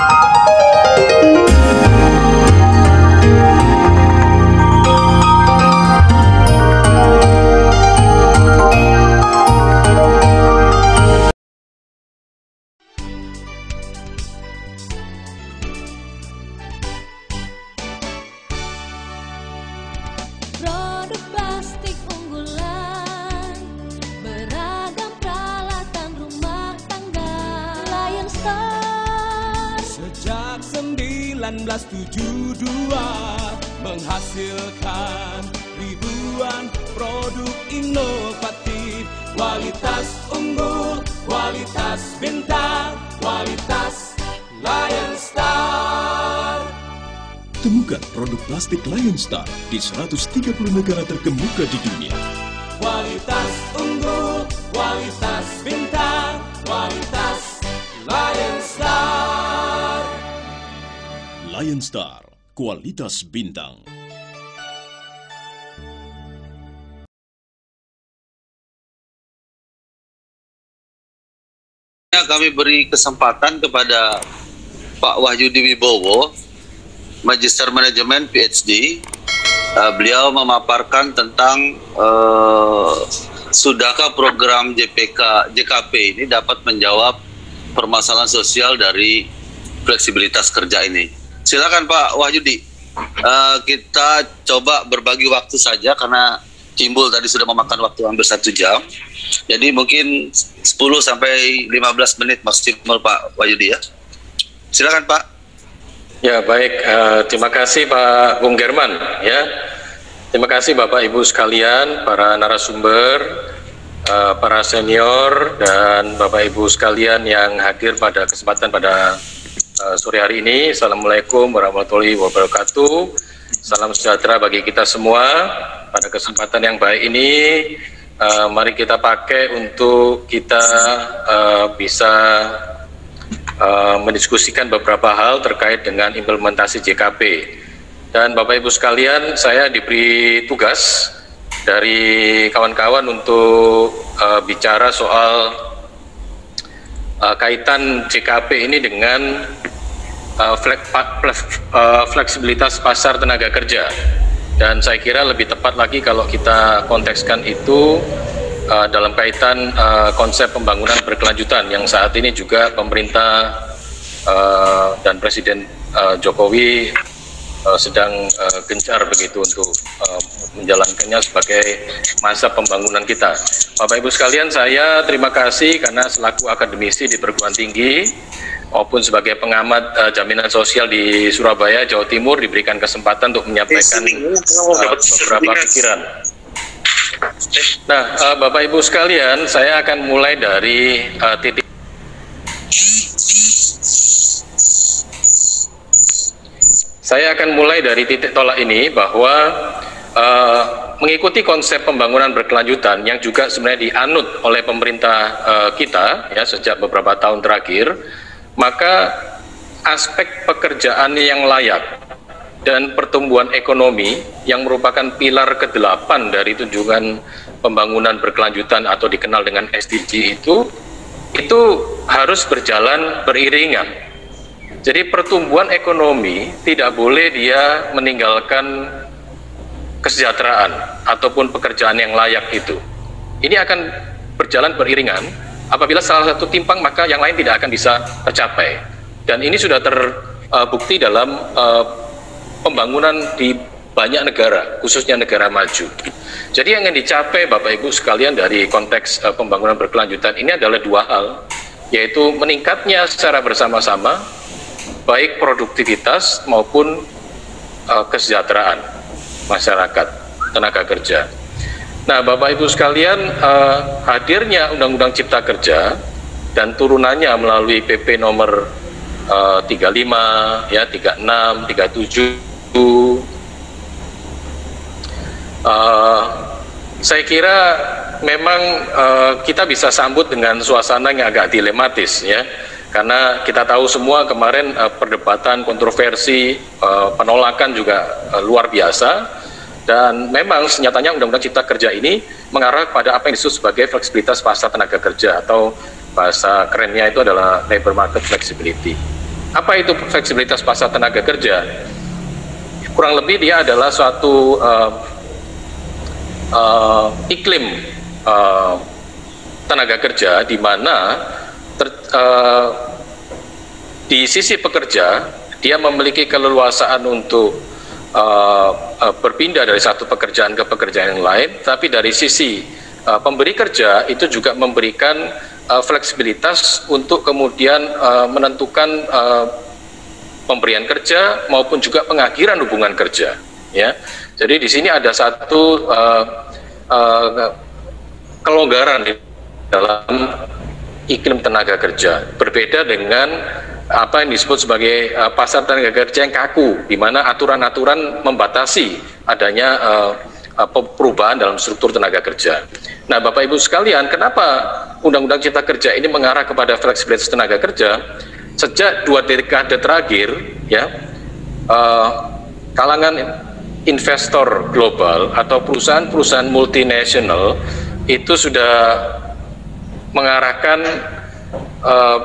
Produk produk inovatif Kualitas unggul, kualitas bintang, kualitas Lion Star Temukan produk plastik Lion Star di 130 negara terkemuka di dunia. Kualitas unggul, kualitas bintang, kualitas Lion Star Lion Star, kualitas bintang. Kami beri kesempatan kepada Pak Wahyudi Wibowo, Magister Manajemen PhD. Uh, beliau memaparkan tentang uh, sudahkah program JPK JKP ini dapat menjawab permasalahan sosial dari fleksibilitas kerja ini. Silakan Pak Wahyudi. Uh, kita coba berbagi waktu saja karena Cimbul tadi sudah memakan waktu hampir satu jam. Jadi mungkin 10 sampai 15 menit maksimal Pak Wahyudi ya. Silakan Pak. Ya baik, eh, terima kasih Pak Bung German ya. Terima kasih Bapak Ibu sekalian, para narasumber, eh, para senior dan Bapak Ibu sekalian yang hadir pada kesempatan pada eh, sore hari ini. Assalamualaikum warahmatullahi wabarakatuh. Salam sejahtera bagi kita semua. Pada kesempatan yang baik ini, eh, mari kita pakai untuk kita eh, bisa uh, mendiskusikan beberapa hal terkait dengan implementasi JKP. Dan Bapak Ibu sekalian, saya diberi tugas dari kawan-kawan untuk uh, bicara soal uh, kaitan JKP ini dengan uh, uh, fleksibilitas pasar tenaga kerja. Dan saya kira lebih tepat lagi kalau kita kontekskan itu uh, dalam kaitan uh, konsep pembangunan berkelanjutan yang saat ini juga pemerintah uh, dan Presiden uh, Jokowi uh, sedang uh, gencar begitu untuk uh, menjalankannya sebagai masa pembangunan kita. Bapak Ibu sekalian, saya terima kasih karena selaku akademisi di perguruan tinggi maupun sebagai pengamat uh, jaminan sosial di Surabaya, Jawa Timur diberikan kesempatan untuk menyampaikan uh, beberapa pikiran. Nah, uh, Bapak Ibu sekalian, saya akan mulai dari uh, titik Saya akan mulai dari titik tolak ini bahwa uh, mengikuti konsep pembangunan berkelanjutan yang juga sebenarnya dianut oleh pemerintah uh, kita ya sejak beberapa tahun terakhir, maka aspek pekerjaan yang layak dan pertumbuhan ekonomi yang merupakan pilar kedelapan dari tunjungan pembangunan berkelanjutan atau dikenal dengan SDG itu itu harus berjalan beriringan. Jadi pertumbuhan ekonomi tidak boleh dia meninggalkan kesejahteraan ataupun pekerjaan yang layak itu. Ini akan berjalan beriringan. Apabila salah satu timpang maka yang lain tidak akan bisa tercapai. Dan ini sudah terbukti dalam uh, pembangunan di banyak negara, khususnya negara maju. Jadi yang ingin dicapai Bapak Ibu sekalian dari konteks uh, pembangunan berkelanjutan ini adalah dua hal, yaitu meningkatnya secara bersama-sama baik produktivitas maupun uh, kesejahteraan masyarakat tenaga kerja. Nah, Bapak Ibu sekalian, uh, hadirnya Undang-Undang Cipta Kerja dan turunannya melalui PP nomor uh, 35 ya 36, 37 uh, saya kira memang uh, kita bisa sambut dengan suasana yang agak dilematis ya karena kita tahu semua kemarin uh, perdebatan kontroversi uh, penolakan juga uh, luar biasa dan memang senyatanya Undang-Undang Cipta Kerja ini mengarah pada apa yang disebut sebagai fleksibilitas pasar tenaga kerja atau bahasa kerennya itu adalah labor market flexibility. Apa itu fleksibilitas pasar tenaga kerja? Kurang lebih dia adalah suatu uh, uh, iklim uh, tenaga kerja di mana ter, uh, di sisi pekerja dia memiliki keleluasaan untuk uh, uh, berpindah dari satu pekerjaan ke pekerjaan yang lain, tapi dari sisi uh, pemberi kerja itu juga memberikan uh, fleksibilitas untuk kemudian uh, menentukan uh, pemberian kerja maupun juga pengakhiran hubungan kerja ya. Jadi di sini ada satu uh, uh, kelonggaran dalam iklim tenaga kerja berbeda dengan apa yang disebut sebagai uh, pasar tenaga kerja yang kaku di mana aturan-aturan membatasi adanya uh, perubahan dalam struktur tenaga kerja. Nah, Bapak Ibu sekalian, kenapa Undang-Undang Cipta Kerja ini mengarah kepada fleksibilitas tenaga kerja? Sejak dua dekade terakhir, ya, uh, kalangan investor global atau perusahaan-perusahaan multinasional itu sudah mengarahkan uh,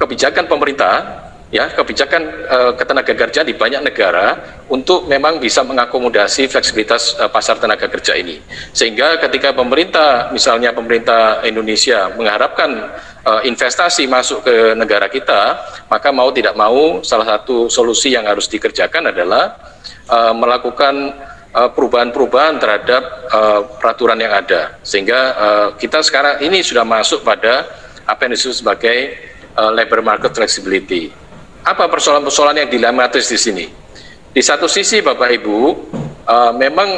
kebijakan pemerintah ya kebijakan uh, ketenaga kerja di banyak negara untuk memang bisa mengakomodasi fleksibilitas uh, pasar tenaga kerja ini. Sehingga ketika pemerintah misalnya pemerintah Indonesia mengharapkan uh, investasi masuk ke negara kita maka mau tidak mau salah satu solusi yang harus dikerjakan adalah uh, melakukan perubahan-perubahan terhadap uh, peraturan yang ada sehingga uh, kita sekarang ini sudah masuk pada apa yang disebut sebagai uh, labor market flexibility apa persoalan-persoalan yang dilematis di sini? Di satu sisi Bapak Ibu, uh, memang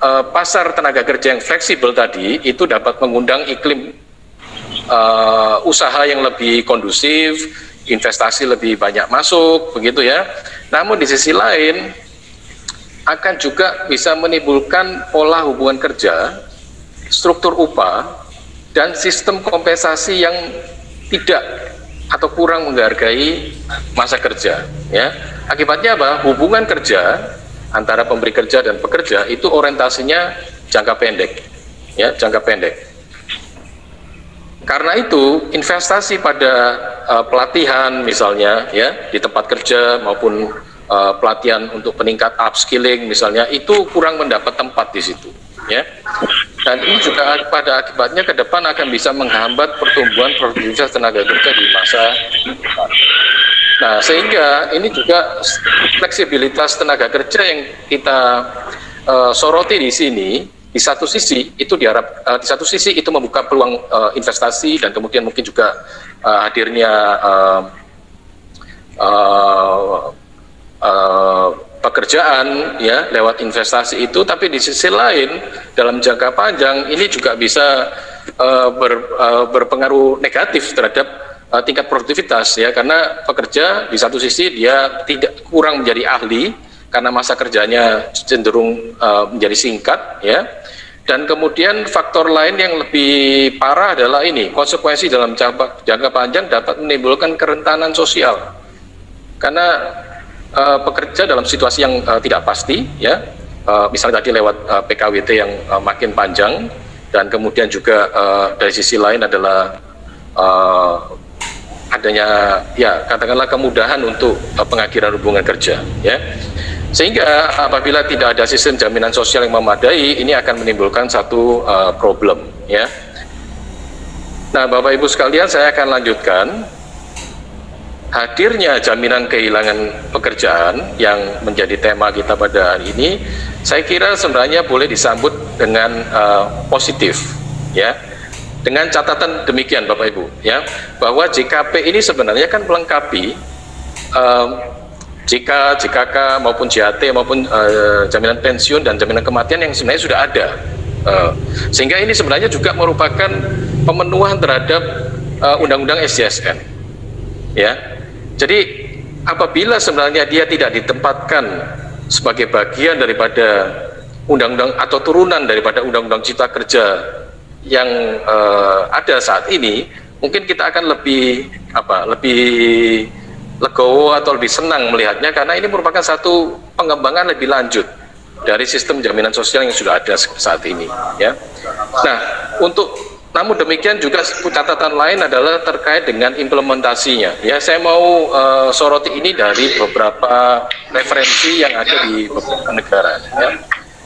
uh, pasar tenaga kerja yang fleksibel tadi itu dapat mengundang iklim uh, usaha yang lebih kondusif, investasi lebih banyak masuk, begitu ya. Namun di sisi lain akan juga bisa menimbulkan pola hubungan kerja, struktur upah, dan sistem kompensasi yang tidak atau kurang menghargai masa kerja ya. Akibatnya apa? Hubungan kerja antara pemberi kerja dan pekerja itu orientasinya jangka pendek ya jangka pendek. Karena itu investasi pada uh, pelatihan misalnya ya di tempat kerja maupun uh, pelatihan untuk peningkat upskilling misalnya itu kurang mendapat tempat di situ ya dan ini juga pada akibatnya ke depan akan bisa menghambat pertumbuhan produktivitas tenaga kerja di masa depan. Nah, sehingga ini juga fleksibilitas tenaga kerja yang kita uh, soroti di sini di satu sisi itu diharap uh, di satu sisi itu membuka peluang uh, investasi dan kemudian mungkin juga uh, hadirnya uh, uh, uh, pekerjaan ya lewat investasi itu tapi di sisi lain dalam jangka panjang ini juga bisa uh, ber, uh, berpengaruh negatif terhadap uh, tingkat produktivitas ya. Karena pekerja di satu sisi dia tidak kurang menjadi ahli karena masa kerjanya cenderung uh, menjadi singkat ya. Dan kemudian faktor lain yang lebih parah adalah ini konsekuensi dalam jangka, jangka panjang dapat menimbulkan kerentanan sosial. Karena uh, pekerja dalam situasi yang uh, tidak pasti ya. Uh, misalnya tadi lewat uh, PKWT yang uh, makin panjang dan kemudian juga uh, dari sisi lain adalah uh, adanya ya katakanlah kemudahan untuk uh, pengakhiran hubungan kerja ya. Sehingga apabila tidak ada sistem jaminan sosial yang memadai ini akan menimbulkan satu uh, problem ya. Nah Bapak Ibu sekalian saya akan lanjutkan hadirnya jaminan kehilangan pekerjaan yang menjadi tema kita pada hari ini, saya kira sebenarnya boleh disambut dengan uh, positif, ya. Dengan catatan demikian, Bapak Ibu, ya, bahwa JKP ini sebenarnya kan melengkapi um, JK, JKK maupun JHT maupun uh, jaminan pensiun dan jaminan kematian yang sebenarnya sudah ada. Uh, sehingga ini sebenarnya juga merupakan pemenuhan terhadap undang-undang uh, SJSN. Ya, jadi apabila sebenarnya dia tidak ditempatkan sebagai bagian daripada undang-undang atau turunan daripada undang-undang cipta kerja yang uh, ada saat ini, mungkin kita akan lebih apa? lebih legowo atau lebih senang melihatnya karena ini merupakan satu pengembangan lebih lanjut dari sistem jaminan sosial yang sudah ada saat ini ya. Nah, untuk namun demikian juga catatan lain adalah terkait dengan implementasinya. Ya, saya mau uh, soroti ini dari beberapa referensi yang ada di beberapa negara. Ya.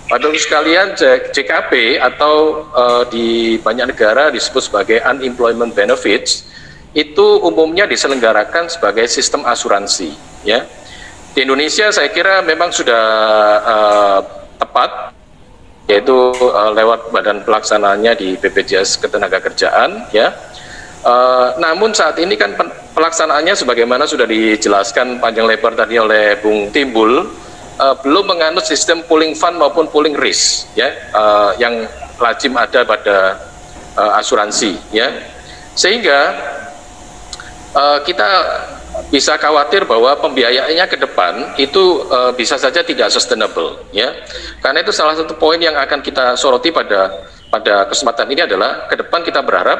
Pada sekalian JKP atau uh, di banyak negara disebut sebagai unemployment benefits itu umumnya diselenggarakan sebagai sistem asuransi. Ya, di Indonesia saya kira memang sudah uh, tepat yaitu uh, lewat badan pelaksananya di BPJS Ketenagakerjaan ya. Uh, namun saat ini kan pelaksanaannya sebagaimana sudah dijelaskan panjang lebar tadi oleh Bung Timbul uh, belum menganut sistem pooling fund maupun pooling risk ya uh, yang lazim ada pada uh, asuransi ya. Sehingga uh, kita bisa khawatir bahwa pembiayaannya ke depan itu uh, bisa saja tidak sustainable ya. Karena itu salah satu poin yang akan kita soroti pada pada kesempatan ini adalah ke depan kita berharap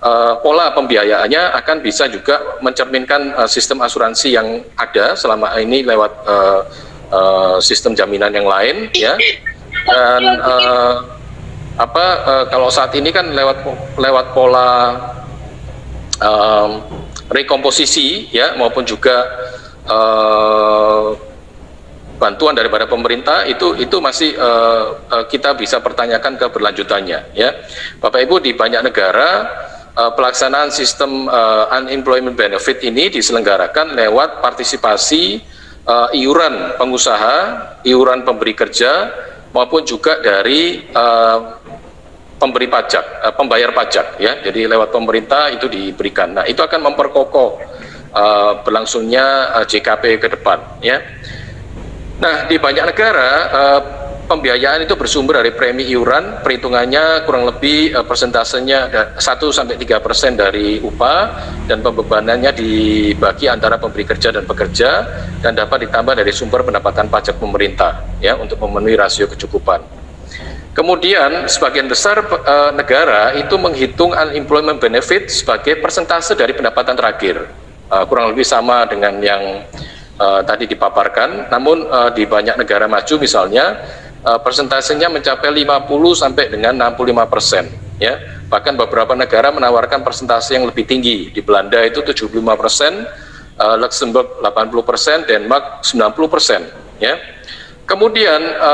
uh, pola pembiayaannya akan bisa juga mencerminkan uh, sistem asuransi yang ada selama ini lewat uh, uh, sistem jaminan yang lain ya. Dan uh, apa uh, kalau saat ini kan lewat lewat pola um, rekomposisi ya maupun juga uh, bantuan daripada pemerintah itu itu masih uh, uh, kita bisa pertanyakan keberlanjutannya ya. Bapak Ibu di banyak negara uh, pelaksanaan sistem uh, unemployment benefit ini diselenggarakan lewat partisipasi uh, iuran pengusaha, iuran pemberi kerja maupun juga dari uh, pemberi pajak, uh, pembayar pajak ya. Jadi lewat pemerintah itu diberikan. Nah, itu akan memperkokoh uh, berlangsungnya uh, JKP ke depan ya. Nah, di banyak negara uh, pembiayaan itu bersumber dari premi iuran, perhitungannya kurang lebih uh, persentasenya 1 sampai 3 persen dari upah dan pembebanannya dibagi antara pemberi kerja dan pekerja dan dapat ditambah dari sumber pendapatan pajak pemerintah ya untuk memenuhi rasio kecukupan. Kemudian sebagian besar e, negara itu menghitung unemployment benefit sebagai persentase dari pendapatan terakhir. E, kurang lebih sama dengan yang e, tadi dipaparkan. Namun e, di banyak negara maju misalnya e, persentasenya mencapai 50 sampai dengan 65 persen. Ya, bahkan beberapa negara menawarkan persentase yang lebih tinggi. Di Belanda itu 75 persen, e, Luxembourg 80 persen, Denmark 90 persen. Ya. Kemudian e,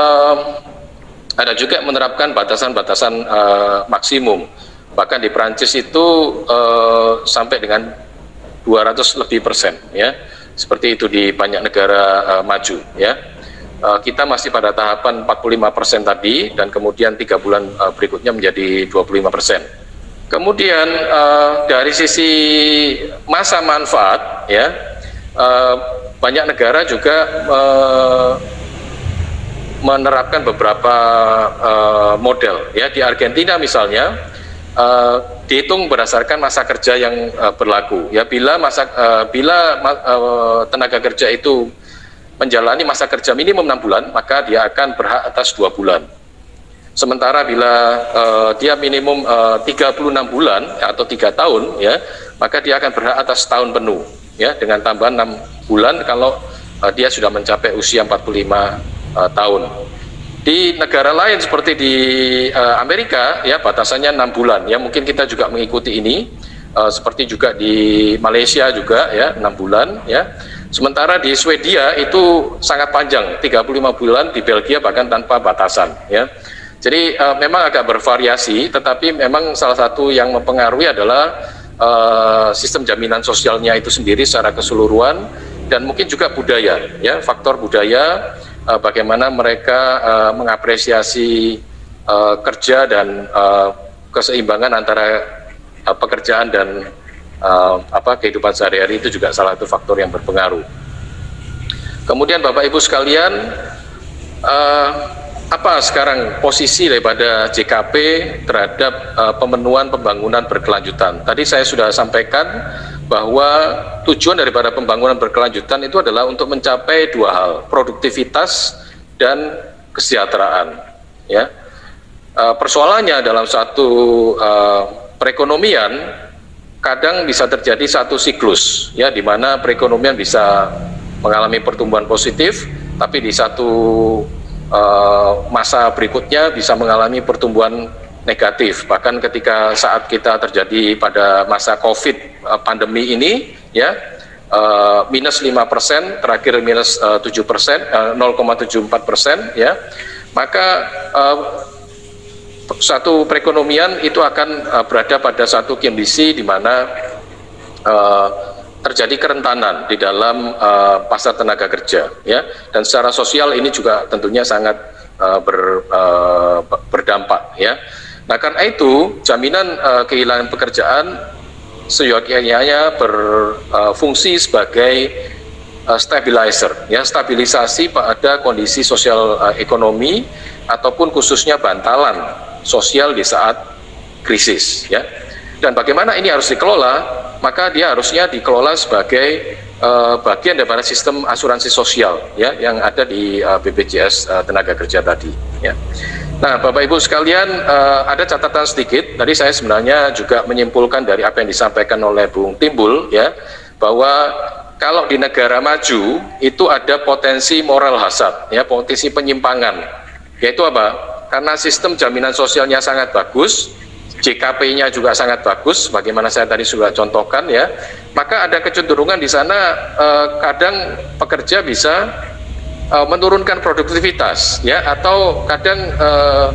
ada juga menerapkan batasan-batasan uh, maksimum. Bahkan di Prancis itu uh, sampai dengan 200 lebih persen, ya. Seperti itu di banyak negara uh, maju, ya. Uh, kita masih pada tahapan 45 persen tadi, dan kemudian tiga bulan uh, berikutnya menjadi 25 persen. Kemudian uh, dari sisi masa manfaat, ya, uh, banyak negara juga uh, menerapkan beberapa uh, model. Ya di Argentina misalnya uh, dihitung berdasarkan masa kerja yang uh, berlaku. Ya bila masa uh, bila uh, tenaga kerja itu menjalani masa kerja minimum enam bulan maka dia akan berhak atas dua bulan. Sementara bila uh, dia minimum uh, 36 bulan atau tiga tahun ya maka dia akan berhak atas tahun penuh ya dengan tambahan enam bulan kalau dia sudah mencapai usia 45 uh, tahun. Di negara lain seperti di uh, Amerika ya batasannya enam bulan ya mungkin kita juga mengikuti ini uh, seperti juga di Malaysia juga ya enam bulan ya. Sementara di Swedia itu sangat panjang 35 bulan di Belgia bahkan tanpa batasan ya. Jadi uh, memang agak bervariasi tetapi memang salah satu yang mempengaruhi adalah uh, sistem jaminan sosialnya itu sendiri secara keseluruhan dan mungkin juga budaya ya faktor budaya uh, bagaimana mereka uh, mengapresiasi uh, kerja dan uh, keseimbangan antara uh, pekerjaan dan uh, apa kehidupan sehari-hari itu juga salah satu faktor yang berpengaruh. Kemudian Bapak Ibu sekalian, uh, apa sekarang posisi daripada JKP terhadap uh, pemenuhan pembangunan berkelanjutan? Tadi saya sudah sampaikan bahwa tujuan daripada pembangunan berkelanjutan itu adalah untuk mencapai dua hal, produktivitas dan kesejahteraan. Ya, uh, persoalannya dalam satu uh, perekonomian kadang bisa terjadi satu siklus, ya, di mana perekonomian bisa mengalami pertumbuhan positif, tapi di satu uh, masa berikutnya bisa mengalami pertumbuhan negatif. Bahkan ketika saat kita terjadi pada masa COVID uh, pandemi ini, ya uh, minus 5 persen, terakhir minus uh, 7 persen, uh, 0,74 persen, ya maka uh, satu perekonomian itu akan berada pada satu kondisi di mana uh, terjadi kerentanan di dalam uh, pasar tenaga kerja ya dan secara sosial ini juga tentunya sangat uh, ber, uh, berdampak ya nah karena itu jaminan uh, kehilangan pekerjaan seyogyanya berfungsi uh, sebagai uh, stabilizer ya stabilisasi pada kondisi sosial uh, ekonomi ataupun khususnya bantalan sosial di saat krisis ya. Dan bagaimana ini harus dikelola? Maka dia harusnya dikelola sebagai uh, bagian daripada sistem asuransi sosial ya yang ada di uh, BPJS uh, tenaga kerja tadi ya. Nah, Bapak Ibu sekalian, uh, ada catatan sedikit. Tadi saya sebenarnya juga menyimpulkan dari apa yang disampaikan oleh Bung Timbul ya, bahwa kalau di negara maju itu ada potensi moral hasad, ya, potensi penyimpangan. Yaitu apa? karena sistem jaminan sosialnya sangat bagus, JKP-nya juga sangat bagus, bagaimana saya tadi sudah contohkan ya, maka ada kecenderungan di sana eh, kadang pekerja bisa eh, menurunkan produktivitas ya, atau kadang eh,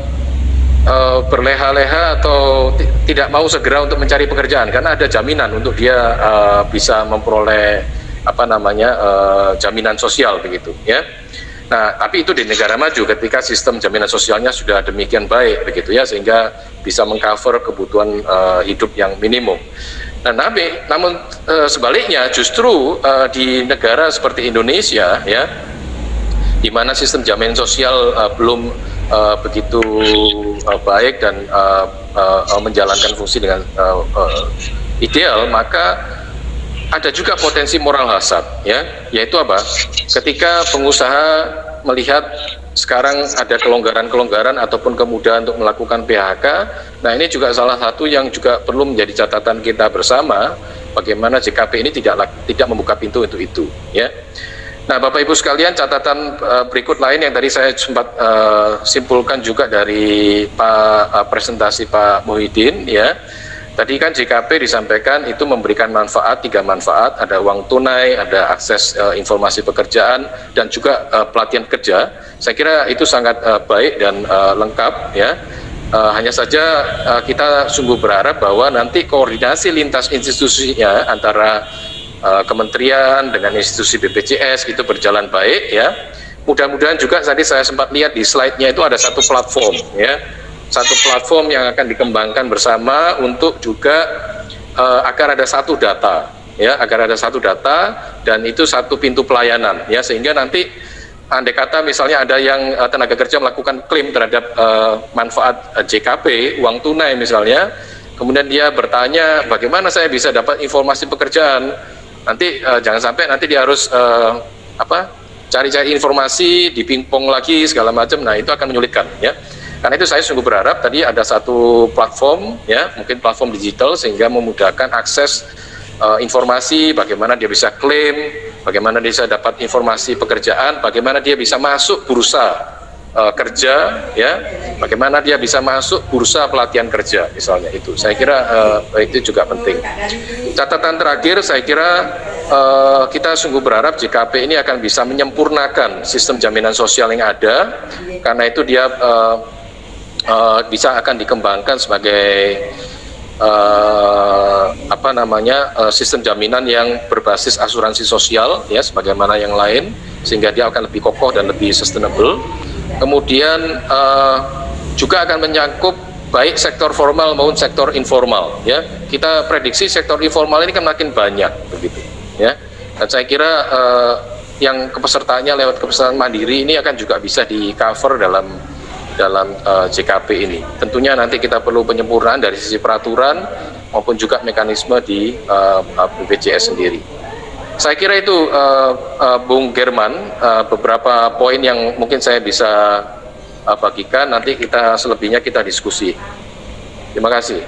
eh, berleha-leha atau tidak mau segera untuk mencari pekerjaan karena ada jaminan untuk dia eh, bisa memperoleh apa namanya eh, jaminan sosial begitu ya. Nah, tapi itu di negara maju ketika sistem jaminan sosialnya sudah demikian baik begitu ya sehingga bisa mengcover kebutuhan uh, hidup yang minimum. Nah, tapi namun uh, sebaliknya justru uh, di negara seperti Indonesia ya di mana sistem jaminan sosial uh, belum uh, begitu uh, baik dan uh, uh, menjalankan fungsi dengan uh, uh, ideal, maka ada juga potensi moral hasad ya. Yaitu apa? Ketika pengusaha melihat sekarang ada kelonggaran-kelonggaran ataupun kemudahan untuk melakukan PHK nah ini juga salah satu yang juga perlu menjadi catatan kita bersama bagaimana JKP ini tidak tidak membuka pintu untuk itu ya Nah, Bapak Ibu sekalian, catatan uh, berikut lain yang tadi saya sempat uh, simpulkan juga dari Pak uh, presentasi Pak Muhyiddin ya Tadi kan JKP disampaikan itu memberikan manfaat, tiga manfaat, ada uang tunai, ada akses uh, informasi pekerjaan, dan juga uh, pelatihan kerja. Saya kira itu sangat uh, baik dan uh, lengkap ya. Uh, hanya saja uh, kita sungguh berharap bahwa nanti koordinasi lintas institusinya antara uh, kementerian dengan institusi BPJS itu berjalan baik ya. Mudah-mudahan juga tadi saya sempat lihat di slide-nya itu ada satu platform ya. Satu platform yang akan dikembangkan bersama untuk juga uh, agar ada satu data ya agar ada satu data dan itu satu pintu pelayanan ya. Sehingga nanti andai kata misalnya ada yang uh, tenaga kerja melakukan klaim terhadap uh, manfaat JKP uang tunai misalnya kemudian dia bertanya bagaimana saya bisa dapat informasi pekerjaan nanti uh, jangan sampai nanti dia harus uh, apa cari-cari informasi dipingpong lagi segala macam. Nah itu akan menyulitkan ya. Karena itu saya sungguh berharap tadi ada satu platform ya, mungkin platform digital sehingga memudahkan akses uh, informasi bagaimana dia bisa klaim, bagaimana dia bisa dapat informasi pekerjaan, bagaimana dia bisa masuk bursa uh, kerja ya, bagaimana dia bisa masuk bursa pelatihan kerja misalnya itu. Saya kira uh, itu juga penting. Catatan terakhir saya kira uh, kita sungguh berharap JKP ini akan bisa menyempurnakan sistem jaminan sosial yang ada karena itu dia uh, uh, bisa akan dikembangkan sebagai uh, apa namanya uh, sistem jaminan yang berbasis asuransi sosial ya sebagaimana yang lain sehingga dia akan lebih kokoh dan lebih sustainable. Kemudian uh, juga akan menyangkut baik sektor formal maupun sektor informal ya. Kita prediksi sektor informal ini kan makin banyak begitu ya. Dan saya kira uh, yang kepesertaannya lewat kepesertaan mandiri ini akan juga bisa di cover dalam dalam uh, eh, JKP ini. Tentunya nanti kita perlu penyempurnaan dari sisi peraturan maupun juga mekanisme di uh, BPJS sendiri. Saya kira itu uh, uh, Bung German uh, beberapa poin yang mungkin saya bisa uh, bagikan nanti kita selebihnya kita diskusi. Terima kasih.